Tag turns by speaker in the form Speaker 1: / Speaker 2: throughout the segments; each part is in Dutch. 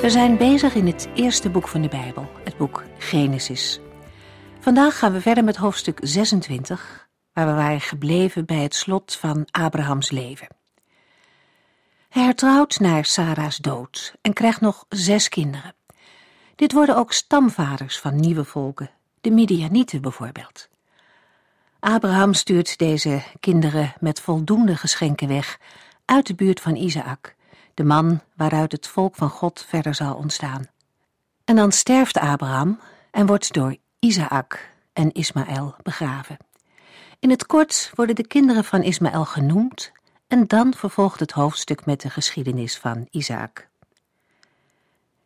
Speaker 1: We zijn bezig in het eerste boek van de Bijbel, het boek Genesis. Vandaag gaan we verder met hoofdstuk 26, waar we waren gebleven bij het slot van Abrahams leven. Hij hertrouwt naar Sarah's dood en krijgt nog zes kinderen. Dit worden ook stamvaders van nieuwe volken, de Midianieten bijvoorbeeld. Abraham stuurt deze kinderen met voldoende geschenken weg uit de buurt van Isaac de man waaruit het volk van God verder zal ontstaan. En dan sterft Abraham en wordt door Isaac en Ismaël begraven. In het kort worden de kinderen van Ismaël genoemd en dan vervolgt het hoofdstuk met de geschiedenis van Isaac.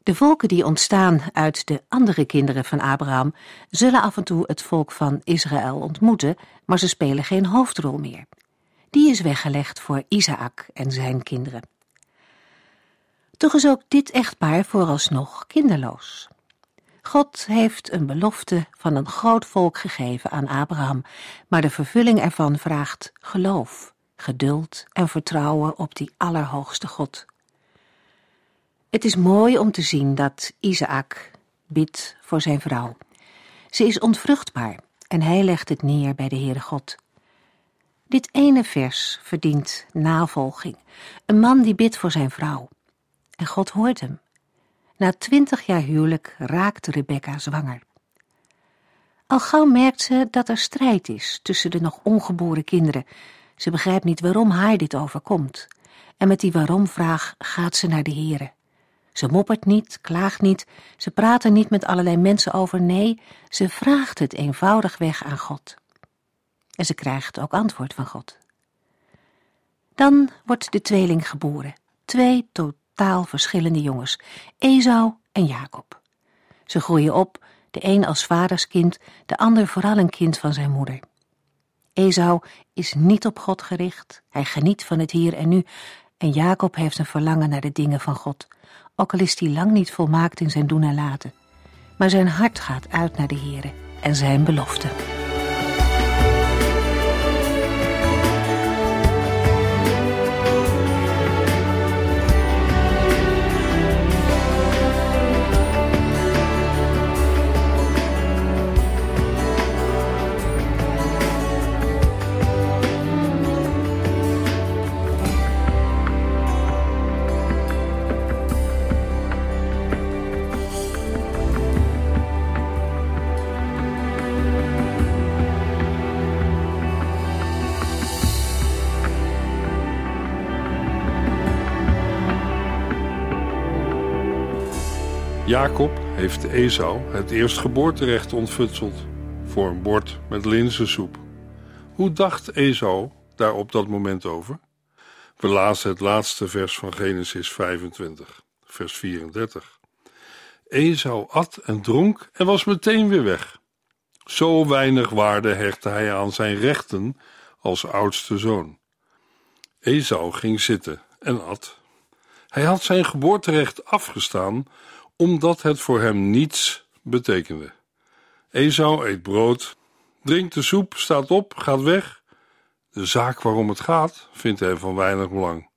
Speaker 1: De volken die ontstaan uit de andere kinderen van Abraham zullen af en toe het volk van Israël ontmoeten, maar ze spelen geen hoofdrol meer. Die is weggelegd voor Isaac en zijn kinderen. Toch is ook dit echtpaar vooralsnog kinderloos. God heeft een belofte van een groot volk gegeven aan Abraham, maar de vervulling ervan vraagt geloof, geduld en vertrouwen op die allerhoogste God. Het is mooi om te zien dat Isaac bidt voor zijn vrouw. Ze is ontvruchtbaar en hij legt het neer bij de Heere God. Dit ene vers verdient navolging. Een man die bidt voor zijn vrouw. En God hoort hem. Na twintig jaar huwelijk raakt Rebecca zwanger. Al gauw merkt ze dat er strijd is tussen de nog ongeboren kinderen. Ze begrijpt niet waarom haar dit overkomt. En met die waarom-vraag gaat ze naar de heren. Ze moppert niet, klaagt niet, ze praat er niet met allerlei mensen over. Nee, ze vraagt het eenvoudigweg aan God. En ze krijgt ook antwoord van God. Dan wordt de tweeling geboren. Twee totaal totaal verschillende jongens, Esau en Jacob. Ze groeien op, de een als vaderskind, de ander vooral een kind van zijn moeder. Esau is niet op God gericht, hij geniet van het hier en nu, en Jacob heeft een verlangen naar de dingen van God, ook al is hij lang niet volmaakt in zijn doen en laten. Maar zijn hart gaat uit naar de Here en zijn belofte.
Speaker 2: Jacob heeft Esau het eerstgeboorterecht ontfutseld voor een bord met linzensoep. Hoe dacht Esau daar op dat moment over? We lazen het laatste vers van Genesis 25, vers 34. Esau at en dronk en was meteen weer weg. Zo weinig waarde hechtte hij aan zijn rechten als oudste zoon. Esau ging zitten en at. Hij had zijn geboorterecht afgestaan omdat het voor hem niets betekende. Esau eet brood, drinkt de soep, staat op, gaat weg. De zaak waarom het gaat, vindt hij van weinig belang.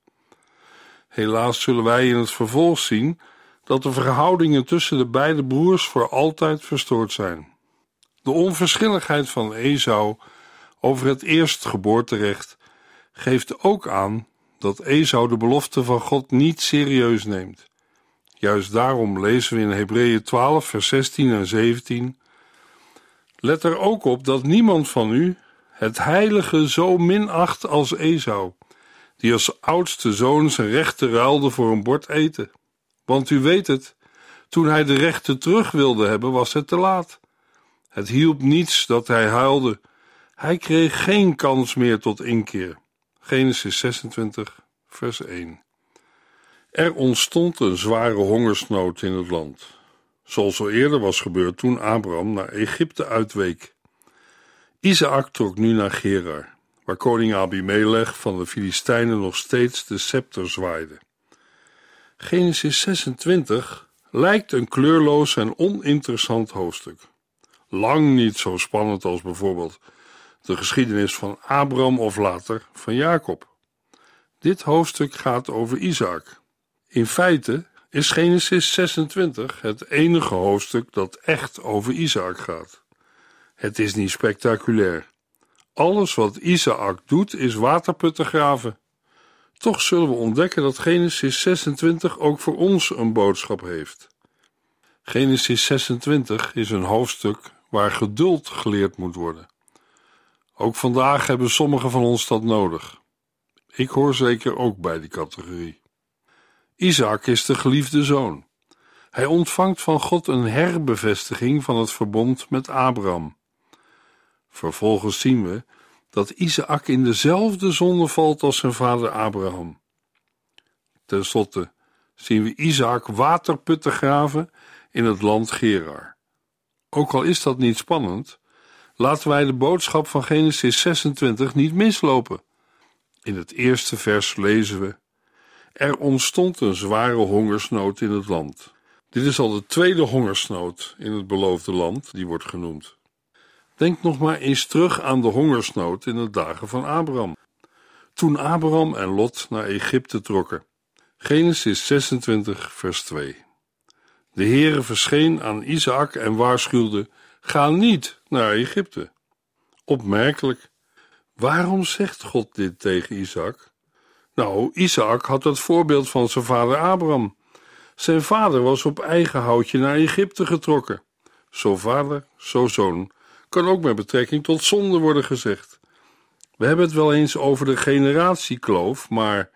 Speaker 2: Helaas zullen wij in het vervolg zien dat de verhoudingen tussen de beide broers voor altijd verstoord zijn. De onverschilligheid van Esau over het eerstgeboorterecht geeft ook aan dat Esau de belofte van God niet serieus neemt. Juist daarom lezen we in Hebreeën 12, vers 16 en 17. Let er ook op dat niemand van u het heilige zo minacht als Esau, die als oudste zoon zijn rechten ruilde voor een bord eten. Want u weet het, toen hij de rechten terug wilde hebben, was het te laat. Het hielp niets dat hij huilde. Hij kreeg geen kans meer tot inkeer. Genesis 26, vers 1. Er ontstond een zware hongersnood in het land. zoals al eerder was gebeurd toen Abraham naar Egypte uitweek. Isaac trok nu naar Gerar, waar koning Abimelech van de Filistijnen nog steeds de scepter zwaaide. Genesis 26 lijkt een kleurloos en oninteressant hoofdstuk. Lang niet zo spannend als bijvoorbeeld de geschiedenis van Abraham of later van Jacob. Dit hoofdstuk gaat over Isaac. In feite is Genesis 26 het enige hoofdstuk dat echt over Isaac gaat. Het is niet spectaculair. Alles wat Isaac doet is waterputten graven. Toch zullen we ontdekken dat Genesis 26 ook voor ons een boodschap heeft. Genesis 26 is een hoofdstuk waar geduld geleerd moet worden. Ook vandaag hebben sommigen van ons dat nodig. Ik hoor zeker ook bij die categorie. Isaac is de geliefde zoon. Hij ontvangt van God een herbevestiging van het verbond met Abraham. Vervolgens zien we dat Isaac in dezelfde zonde valt als zijn vader Abraham. Ten slotte zien we Isaac waterputten graven in het land Gerar. Ook al is dat niet spannend, laten wij de boodschap van Genesis 26 niet mislopen. In het eerste vers lezen we: Er ontstond een zware hongersnood in het land. Dit is al de tweede hongersnood in het beloofde land die wordt genoemd. Denk nog maar eens terug aan de hongersnood in de dagen van Abraham. Toen Abraham en Lot naar Egypte trokken. Genesis 26, vers 2. De Heere verscheen aan Isaac en waarschuwde: Ga niet naar Egypte. Opmerkelijk. Waarom zegt God dit tegen Isaac? Nou, Isaac had het voorbeeld van zijn vader Abraham. Zijn vader was op eigen houtje naar Egypte getrokken. Zo vader, zo zoon, kan ook met betrekking tot zonde worden gezegd. We hebben het wel eens over de generatiekloof, maar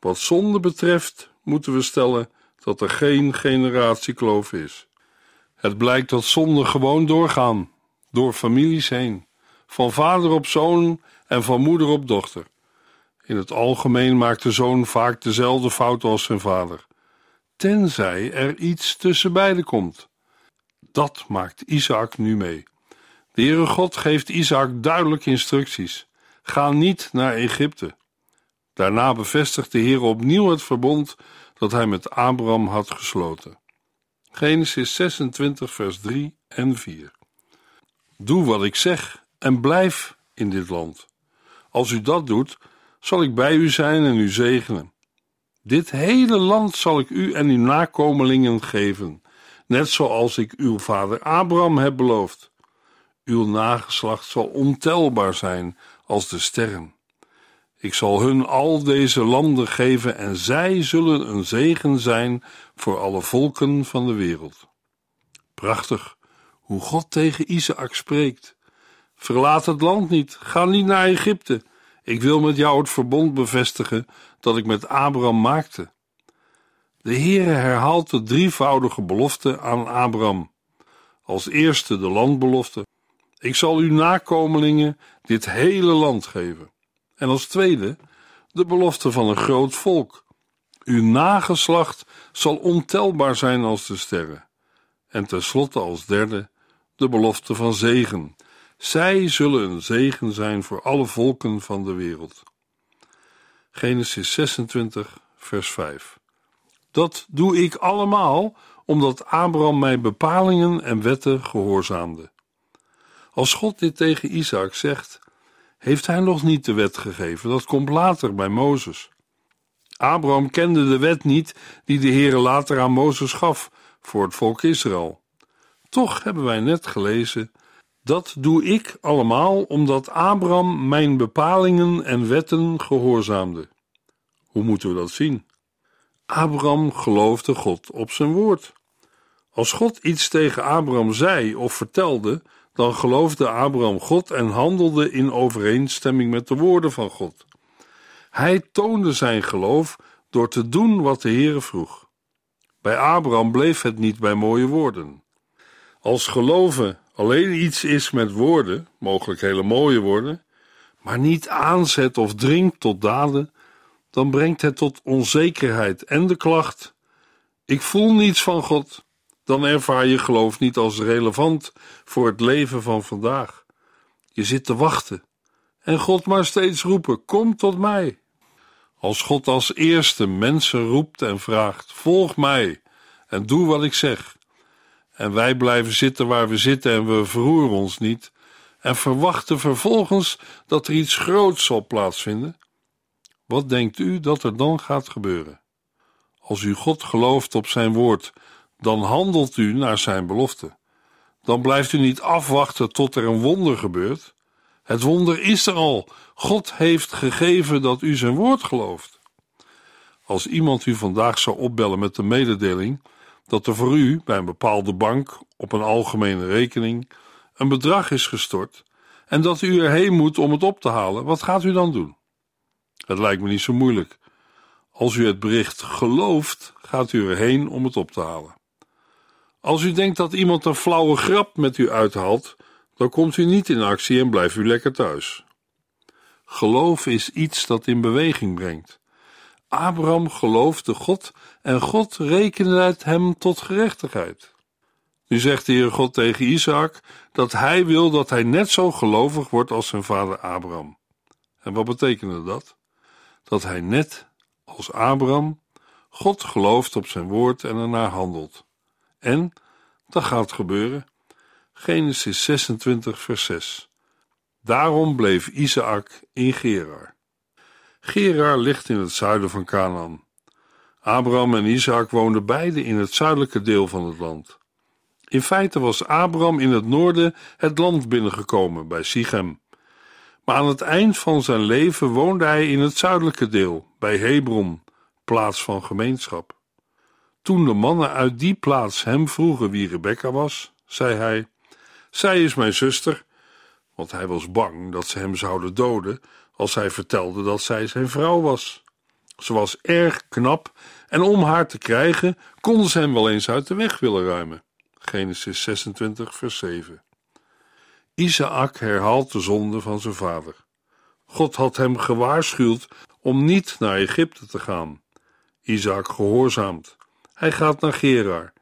Speaker 2: wat zonde betreft moeten we stellen dat er geen generatiekloof is. Het blijkt dat zonden gewoon doorgaan, door families heen, van vader op zoon en van moeder op dochter. In het algemeen maakt de zoon vaak dezelfde fouten als zijn vader, tenzij er iets tussen beiden komt. Dat maakt Isaac nu mee. De Heere God geeft Isaac duidelijk instructies: ga niet naar Egypte. Daarna bevestigt de Heer opnieuw het verbond dat hij met Abraham had gesloten. Genesis 26, vers 3 en 4. Doe wat ik zeg en blijf in dit land. Als u dat doet, zal ik bij u zijn en u zegenen. Dit hele land zal ik u en uw nakomelingen geven, net zoals ik uw vader Abraham heb beloofd. Uw nageslacht zal ontelbaar zijn als de sterren. Ik zal hun al deze landen geven en zij zullen een zegen zijn voor alle volken van de wereld. Prachtig hoe God tegen Isaac spreekt. Verlaat het land niet, ga niet naar Egypte. Ik wil met jou het verbond bevestigen dat ik met Abraham maakte. De Heere herhaalt de drievoudige belofte aan Abraham. Als eerste de landbelofte. Ik zal uw nakomelingen dit hele land geven. En als tweede de belofte van een groot volk. Uw nageslacht zal ontelbaar zijn als de sterren. En tenslotte als derde de belofte van zegen. Zij zullen een zegen zijn voor alle volken van de wereld. Genesis 26, vers 5. Dat doe ik allemaal omdat Abraham mijn bepalingen en wetten gehoorzaamde. Als God dit tegen Isaac zegt, heeft hij nog niet de wet gegeven. Dat komt later bij Mozes. Abraham kende de wet niet die de Heere later aan Mozes gaf voor het volk Israël. Toch hebben wij net gelezen: Dat doe ik allemaal omdat Abraham mijn bepalingen en wetten gehoorzaamde. Hoe moeten we dat zien? Abraham geloofde God op zijn woord. Als God iets tegen Abraham zei of vertelde, dan geloofde Abraham God en handelde in overeenstemming met de woorden van God. Hij toonde zijn geloof door te doen wat de Heere vroeg. Bij Abraham bleef het niet bij mooie woorden. Als geloven alleen iets is met woorden, mogelijk hele mooie woorden, maar niet aanzet of dringt tot daden, dan brengt het tot onzekerheid en de klacht: Ik voel niets van God. dan ervaar je geloof niet als relevant voor het leven van vandaag. Je zit te wachten en God maar steeds roepen: Kom tot mij. Als God als eerste mensen roept en vraagt: Volg mij en doe wat ik zeg. En wij blijven zitten waar we zitten en we verroeren ons niet en verwachten vervolgens dat er iets groots zal plaatsvinden. Wat denkt u dat er dan gaat gebeuren? Als u God gelooft op zijn woord, dan handelt u naar zijn belofte. Dan blijft u niet afwachten tot er een wonder gebeurt. Het wonder is er al. God heeft gegeven dat u zijn woord gelooft. Als iemand u vandaag zou opbellen met de mededeling dat er voor u bij een bepaalde bank op een algemene rekening een bedrag is gestort en dat u erheen moet om het op te halen, wat gaat u dan doen? Het lijkt me niet zo moeilijk. Als u het bericht gelooft, gaat u erheen om het op te halen. Als u denkt dat iemand een flauwe grap met u uithaalt, dan komt u niet in actie en blijft u lekker thuis. Geloof is iets dat in beweging brengt. Abraham geloofde God en God rekende het hem tot gerechtigheid. Nu zegt de Heer God tegen Isaac dat hij wil dat hij net zo gelovig wordt als zijn vader Abraham. En wat betekende dat? Dat hij net als Abraham God gelooft op zijn woord en ernaar handelt. En dat gaat gebeuren. Genesis 26, vers 6. Daarom bleef Isaac in Gerar. Gerar ligt in het zuiden van Canaan. Abraham en Isaac woonden beide in het zuidelijke deel van het land. In feite was Abraham in het noorden het land binnengekomen bij Sichem. Maar aan het eind van zijn leven woonde hij in het zuidelijke deel, bij Hebron, plaats van gemeenschap. Toen de mannen uit die plaats hem vroegen wie Rebecca was, zei hij: Zij is mijn zuster, want hij was bang dat ze hem zouden doden als hij vertelde dat zij zijn vrouw was. Ze was erg knap en om haar te krijgen konden ze hem wel eens uit de weg willen ruimen. Genesis 26, vers 7. Isaac herhaalt de zonde van zijn vader. God had hem gewaarschuwd om niet naar Egypte te gaan. Isaac gehoorzaamt. Hij gaat naar Gerar.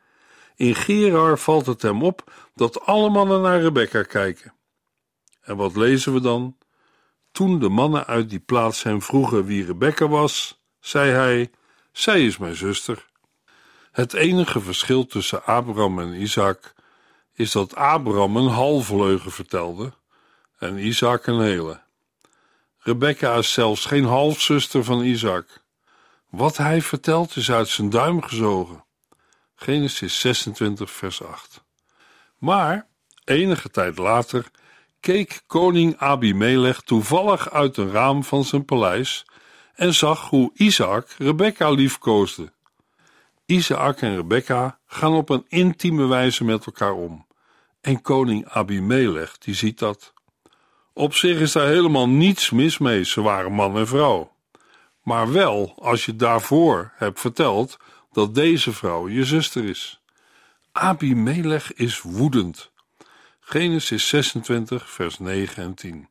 Speaker 2: In Gerar valt het hem op dat alle mannen naar Rebecca kijken. En wat lezen we dan? Toen de mannen uit die plaats hem vroegen wie Rebecca was, zei hij: Zij is mijn zuster. Het enige verschil tussen Abraham en Isaac is dat Abraham een halve leugen vertelde en Isaac een hele. Rebecca is zelfs geen halfzuster van Isaac. Wat hij vertelt is uit zijn duim gezogen. Genesis 26, vers 8. Maar enige tijd later keek koning Abimelech toevallig uit een raam van zijn paleis en zag hoe Isaac Rebecca liefkoosde. Isaac en Rebecca gaan op een intieme wijze met elkaar om. En koning Abimelech die ziet dat. Op zich is daar helemaal niets mis mee, ze waren man en vrouw. Maar wel als je daarvoor hebt verteld dat deze vrouw je zuster is. Abimelech is woedend. Genesis 26, vers 9 en 10.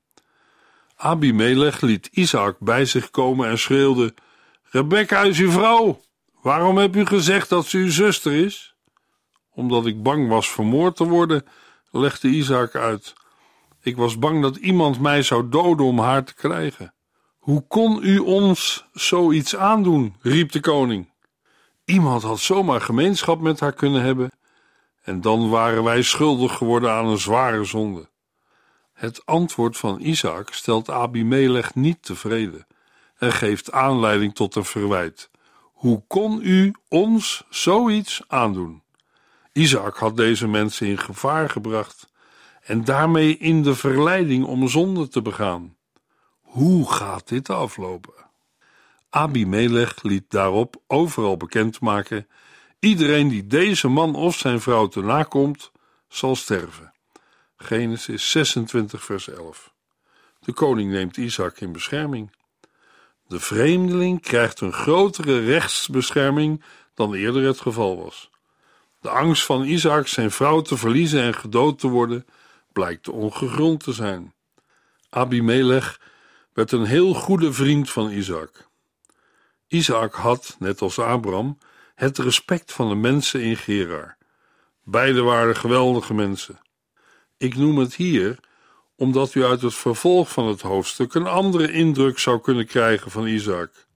Speaker 2: Abimelech liet Isaac bij zich komen en schreeuwde: Rebecca is uw vrouw. Waarom heb u gezegd dat ze uw zuster is? Omdat ik bang was vermoord te worden, legde Isaac uit. Ik was bang dat iemand mij zou doden om haar te krijgen. Hoe kon u ons zoiets aandoen? riep de koning. Iemand had zomaar gemeenschap met haar kunnen hebben, en dan waren wij schuldig geworden aan een zware zonde. Het antwoord van Isaac stelt Abimelech niet tevreden en geeft aanleiding tot een verwijt. Hoe kon u ons zoiets aandoen? Isaac had deze mensen in gevaar gebracht en daarmee in de verleiding om zonde te begaan. Hoe gaat dit aflopen? Abimelech liet daarop overal bekendmaken: iedereen die deze man of zijn vrouw te nakomt, zal sterven. Genesis 26, vers 11. De koning neemt Isaac in bescherming. De vreemdeling krijgt een grotere rechtsbescherming dan eerder het geval was. De angst van Isaac zijn vrouw te verliezen en gedood te worden blijkt ongegrond te zijn. Abimelech werd een heel goede vriend van Isaac. Isaac had, net als Abraham, het respect van de mensen in Gerar. Beide waren geweldige mensen. Ik noem het hier omdat u uit het vervolg van het hoofdstuk een andere indruk zou kunnen krijgen van Isaac.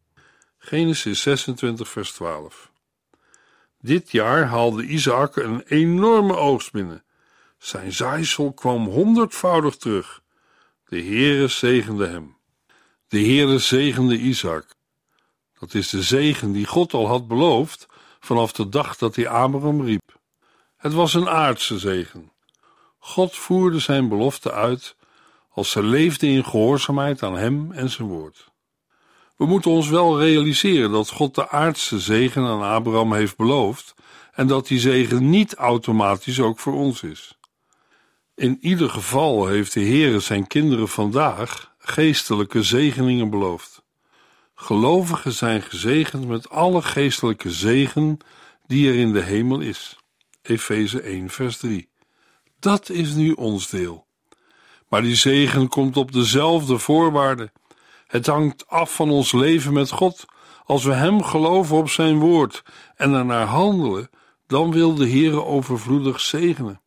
Speaker 2: Genesis 26, vers 12. Dit jaar haalde Isaac een enorme oogst binnen. Zijn zaaisel kwam honderdvoudig terug. De Heere zegende hem. De Heere zegende Isaac. Dat is de zegen die God al had beloofd vanaf de dag dat hij Abraham riep. Het was een aardse zegen. God voerde zijn belofte uit als ze leefden in gehoorzaamheid aan hem en zijn woord. We moeten ons wel realiseren dat God de aardse zegen aan Abraham heeft beloofd en dat die zegen niet automatisch ook voor ons is. In ieder geval heeft de Heere zijn kinderen vandaag geestelijke zegeningen beloofd. Gelovigen zijn gezegend met alle geestelijke zegen die er in de hemel is. Efeze 1 vers 3. Dat is nu ons deel. Maar die zegen komt op dezelfde voorwaarden. Het hangt af van ons leven met God. Als we Hem geloven op Zijn woord en daarnaar handelen, dan wil de Heere overvloedig zegenen.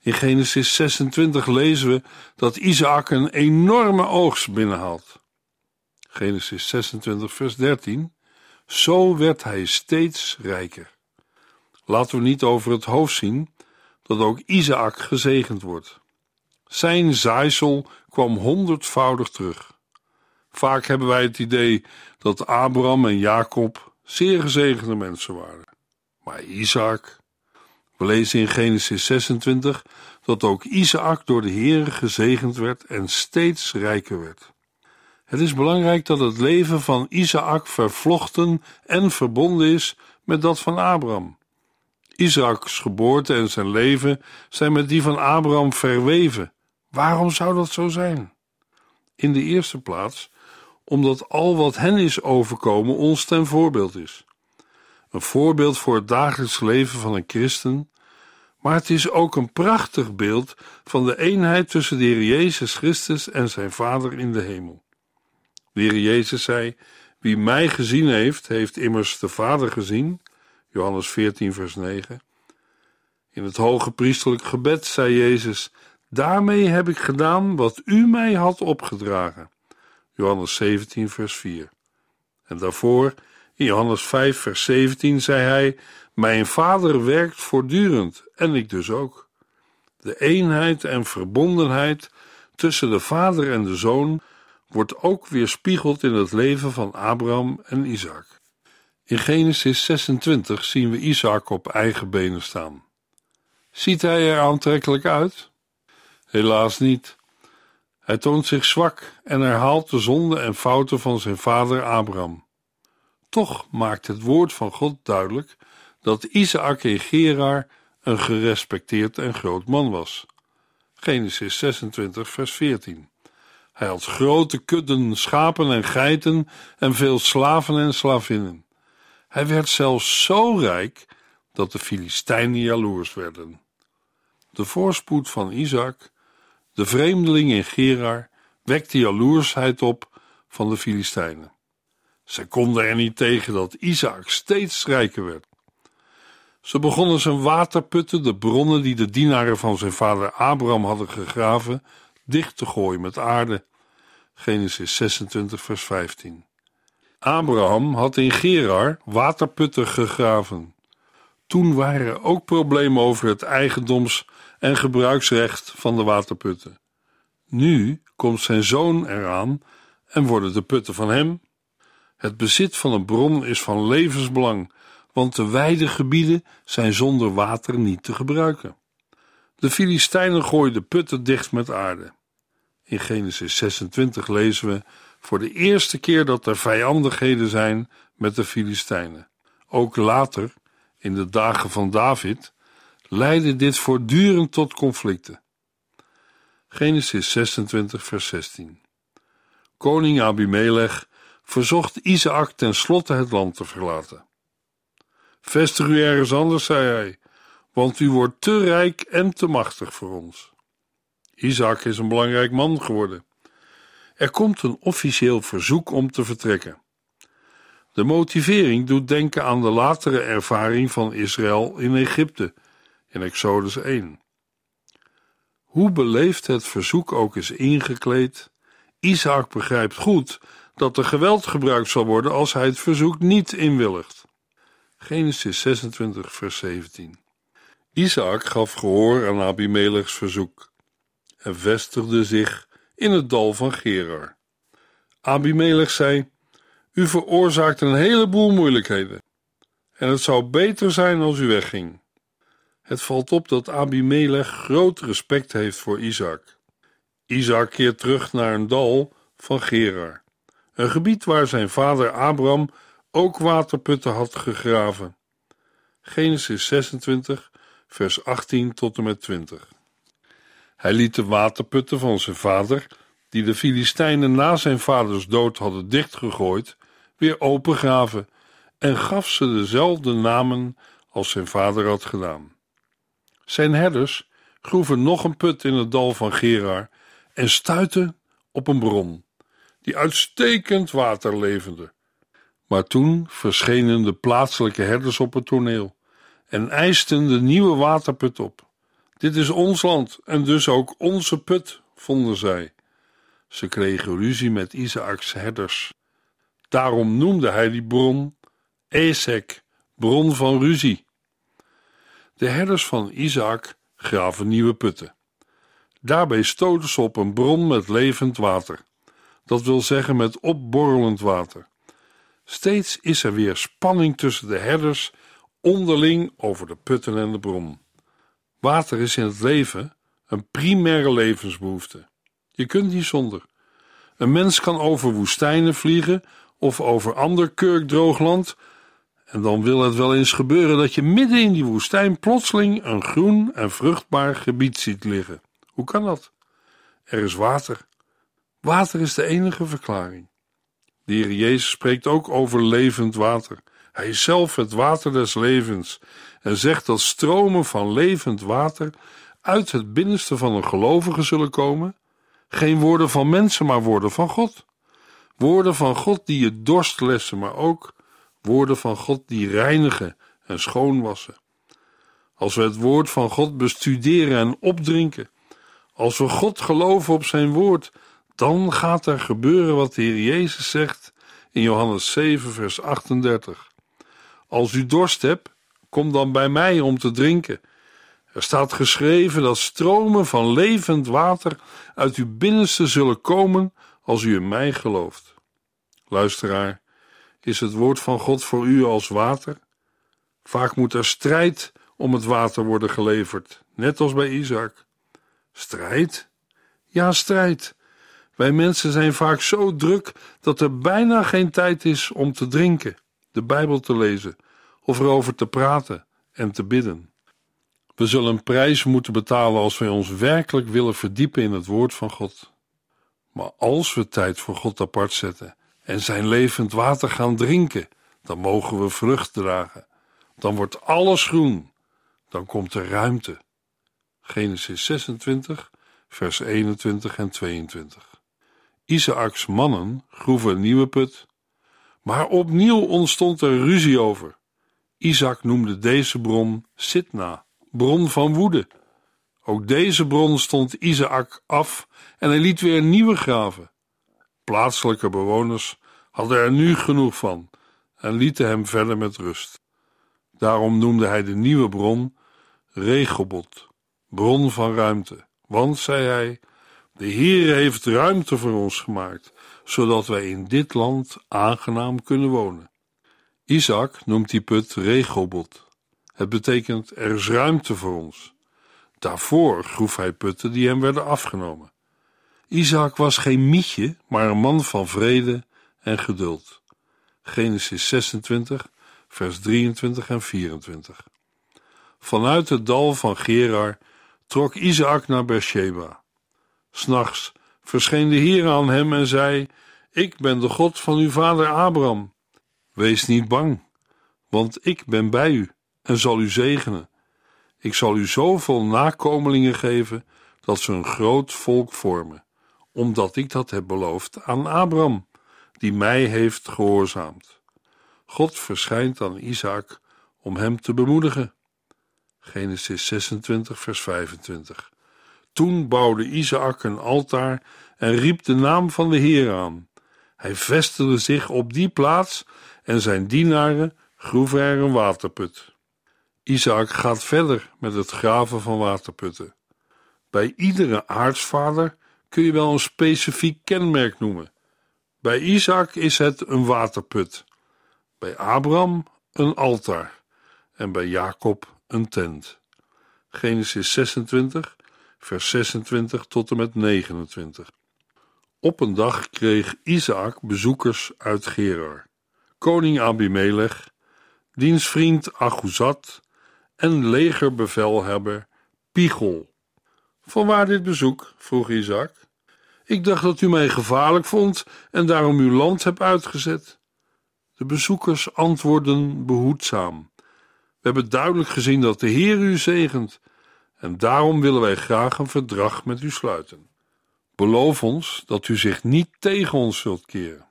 Speaker 2: In Genesis 26 lezen we dat Isaac een enorme oogst binnenhaalt. Genesis 26, vers 13. Zo werd hij steeds rijker. Laten we niet over het hoofd zien dat ook Isaac gezegend wordt. Zijn zaaisel kwam honderdvoudig terug. Vaak hebben wij het idee dat Abraham en Jacob zeer gezegende mensen waren. Maar Isaac. We lezen in Genesis 26 dat ook Isaac door de Heer gezegend werd en steeds rijker werd. Het is belangrijk dat het leven van Isaac vervlochten en verbonden is met dat van Abraham. Isaaks geboorte en zijn leven zijn met die van Abraham verweven. Waarom zou dat zo zijn? In de eerste plaats omdat al wat hen is overkomen ons ten voorbeeld is. Een voorbeeld voor het dagelijks leven van een christen, maar het is ook een prachtig beeld van de eenheid tussen de Heer Jezus Christus en zijn Vader in de hemel. De Jezus zei: Wie mij gezien heeft, heeft immers de Vader gezien. Johannes 14, vers 9. In het hoge priesterlijk gebed zei Jezus: Daarmee heb ik gedaan wat u mij had opgedragen. Johannes 17, vers 4. En daarvoor, in Johannes 5, vers 17, zei hij: Mijn vader werkt voortdurend en ik dus ook. De eenheid en verbondenheid tussen de vader en de zoon wordt ook weerspiegeld in het leven van Abraham en Isaac. In Genesis 26 zien we Isaac op eigen benen staan. Ziet hij er aantrekkelijk uit? Helaas niet. Hij toont zich zwak en herhaalt de zonden en fouten van zijn vader Abraham. Toch maakt het woord van God duidelijk dat Isaac in Gerar een gerespecteerd en groot man was. Genesis 26, vers 14. Hij had grote kudden schapen en geiten en veel slaven en slavinnen. Hij werd zelfs zo rijk dat de Filistijnen jaloers werden. De voorspoed van Isaac de vreemdeling in Gerar wekte jaloersheid op van de Filistijnen. Ze konden er niet tegen dat Isaac steeds rijker werd. Ze begonnen zijn waterputten, de bronnen die de dienaren van zijn vader Abraham hadden gegraven, dicht te gooien met aarde. Genesis 26, vers 15. Abraham had in Gerar waterputten gegraven. Toen waren er ook problemen over het eigendoms- en gebruiksrecht van de waterputten. Nu komt zijn zoon eraan en worden de putten van hem. Het bezit van een bron is van levensbelang, want de wijde gebieden zijn zonder water niet te gebruiken. De Filistijnen gooien de putten dicht met aarde. In Genesis 26 lezen we voor de eerste keer dat er vijandigheden zijn met de Filistijnen. Ook later, in de dagen van David, leidde dit voortdurend tot conflicten. Genesis 26, vers 16. Koning Abimelech verzocht Isaac ten slotte het land te verlaten. Vestig u ergens anders, zei hij, want u wordt te rijk en te machtig voor ons. Isaac is een belangrijk man geworden. Er komt een officieel verzoek om te vertrekken. De motivering doet denken aan de latere ervaring van Israël in Egypte in Exodus 1. Hoe beleefd het verzoek ook is ingekleed, Isaac begrijpt goed dat er geweld gebruikt zal worden als hij het verzoek niet inwilligt. Genesis 26, vers 17. Isaac gaf gehoor aan Abimelechs verzoek en vestigde zich in het dal van Gerar. Abimelech zei: U veroorzaakt een heleboel moeilijkheden, en het zou beter zijn als u wegging. Het valt op dat Abimelech groot respect heeft voor Isaac. Isaac keert terug naar een dal van Gerar, een gebied waar zijn vader Abraham ook waterputten had gegraven. Genesis 26, vers 18 tot en met 20. Hij liet de waterputten van zijn vader, die de Filistijnen na zijn vaders dood hadden dichtgegooid, weer opengraven en gaf ze dezelfde namen als zijn vader had gedaan. Zijn herders groeven nog een put in het dal van Gerar en stuitten op een bron, die uitstekend water leverde. Maar toen verschenen de plaatselijke herders op het toneel en eisten de nieuwe waterput op. Dit is ons land en dus ook onze put, vonden zij. Ze kregen ruzie met Isaaks herders. Daarom noemde hij die bron Esek, bron van ruzie. De herders van Isaac graven nieuwe putten. Daarbij stoten ze op een bron met levend water, dat wil zeggen met opborrelend water. Steeds is er weer spanning tussen de herders onderling over de putten en de bron. Water is in het leven een primaire levensbehoefte. Je kunt niet zonder. Een mens kan over woestijnen vliegen of over ander kurkdroog land, en dan wil het wel eens gebeuren dat je midden in die woestijn plotseling een groen en vruchtbaar gebied ziet liggen. Hoe kan dat? Er is water. Water is de enige verklaring. De Heer Jezus spreekt ook over levend water. Hij is zelf het water des levens en zegt dat stromen van levend water uit het binnenste van een gelovige zullen komen. Geen woorden van mensen, maar woorden van God. Woorden van God die je dorst lessen, maar ook woorden van God die reinigen en schoonwassen. Als we het woord van God bestuderen en opdrinken, als we God geloven op zijn woord, dan gaat er gebeuren wat de Heer Jezus zegt in Johannes 7, vers 38. Als u dorst hebt, kom dan bij mij om te drinken. Er staat geschreven dat stromen van levend water uit uw binnenste zullen komen als u in mij gelooft. Luisteraar, is het woord van God voor u als water? Vaak moet er strijd om het water worden geleverd, net als bij Isaac. Strijd? Ja, strijd. Wij mensen zijn vaak zo druk dat er bijna geen tijd is om te drinken, de Bijbel te lezen of erover te praten en te bidden. We zullen een prijs moeten betalen als wij ons werkelijk willen verdiepen in het woord van God. Maar als we tijd voor God apart zetten en zijn levend water gaan drinken, dan mogen we vrucht dragen. Dan wordt alles groen. Dan komt er ruimte. Genesis 26, vers 21 en 22. Isaaks mannen groeven een nieuwe put, maar opnieuw ontstond er ruzie over. Isaac noemde deze bron Sitna, bron van woede. Ook deze bron stond Isaac af en hij liet weer nieuwe graven. Plaatselijke bewoners hadden er nu genoeg van en lieten hem verder met rust. Daarom noemde hij de nieuwe bron Regobot, bron van ruimte. Want, zei hij, de Heer heeft ruimte voor ons gemaakt, zodat wij in dit land aangenaam kunnen wonen. Isaac noemt die put Regobot. Het betekent er is ruimte voor ons. Daarvoor groef hij putten die hem werden afgenomen. Isaac was geen mietje, maar een man van vrede en geduld. Genesis 26, vers 23 en 24. Vanuit het dal van Gerar trok Isaac naar Beersheba. S'nachts verscheen de Heer aan hem en zei: Ik ben de God van uw vader Abraham. Wees niet bang, want ik ben bij u en zal u zegenen. Ik zal u zoveel nakomelingen geven dat ze een groot volk vormen, omdat ik dat heb beloofd aan Abraham, die mij heeft gehoorzaamd. God verschijnt aan Isaac om hem te bemoedigen. Genesis 26, vers 25. Toen bouwde Isaac een altaar en riep de naam van de Heer aan. Hij vestigde zich op die plaats en zijn dienaren groeven er een waterput. Isaac gaat verder met het graven van waterputten. Bij iedere aartsvader kun je wel een specifiek kenmerk noemen. Bij Isaac is het een waterput, bij Abraham een altaar en bij Jacob een tent. Genesis 26, vers 26 tot en met 29. Op een dag kreeg Isaac bezoekers uit Gerar. Koning Abimelech, diens vriend Aguzat en legerbevelhebber Pichol. Vanwaar dit bezoek? vroeg Isaac. Ik dacht dat u mij gevaarlijk vond en daarom uw land hebt uitgezet. De bezoekers antwoordden behoedzaam. We hebben duidelijk gezien dat de Heer u zegent en daarom willen wij graag een verdrag met u sluiten. Beloof ons dat u zich niet tegen ons zult keren.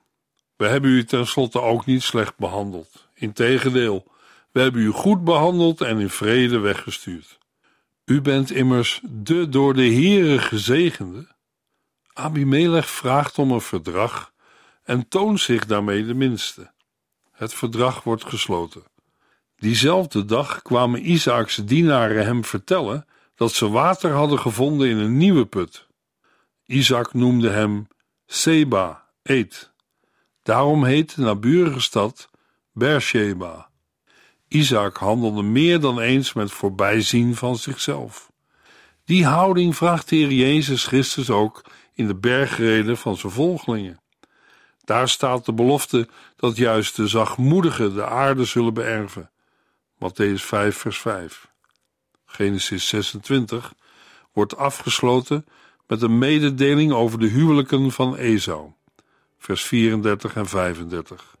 Speaker 2: We hebben u tenslotte ook niet slecht behandeld. Integendeel, we hebben u goed behandeld en in vrede weggestuurd. U bent immers de door de Heere gezegende. Abimelech vraagt om een verdrag en toont zich daarmee de minste. Het verdrag wordt gesloten. Diezelfde dag kwamen Isaaks dienaren hem vertellen dat ze water hadden gevonden in een nieuwe put. Isaac noemde hem Seba, Eet. Daarom heet de naburige stad Beersheba. Isaac handelde meer dan eens met voorbijzien van zichzelf. Die houding vraagt de Heer Jezus Christus ook in de bergreden van zijn volgelingen. Daar staat de belofte dat juist de zachtmoedigen de aarde zullen beërven. Matthäus 5, vers 5. Genesis 26 wordt afgesloten met een mededeling over de huwelijken van Esau, vers 34 en 35.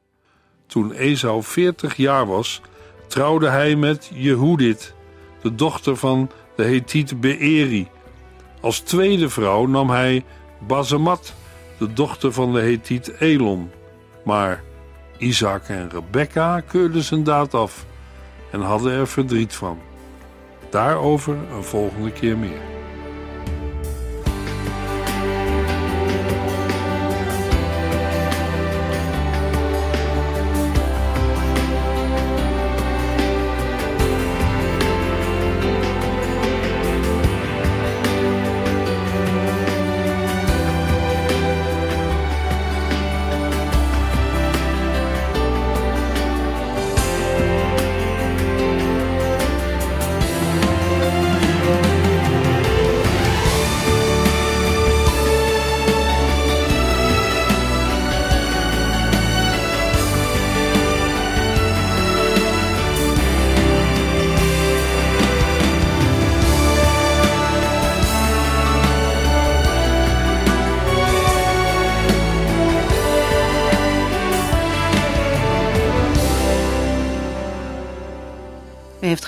Speaker 2: Toen Esau 40 jaar was, trouwde hij met Jehudit, de dochter van de Hethiet Beeri. Als tweede vrouw nam hij Bazemat, de dochter van de Hethiet Elon. Maar Isaac en Rebekka keurden zijn daad af en hadden er verdriet van. Daarover een volgende keer meer.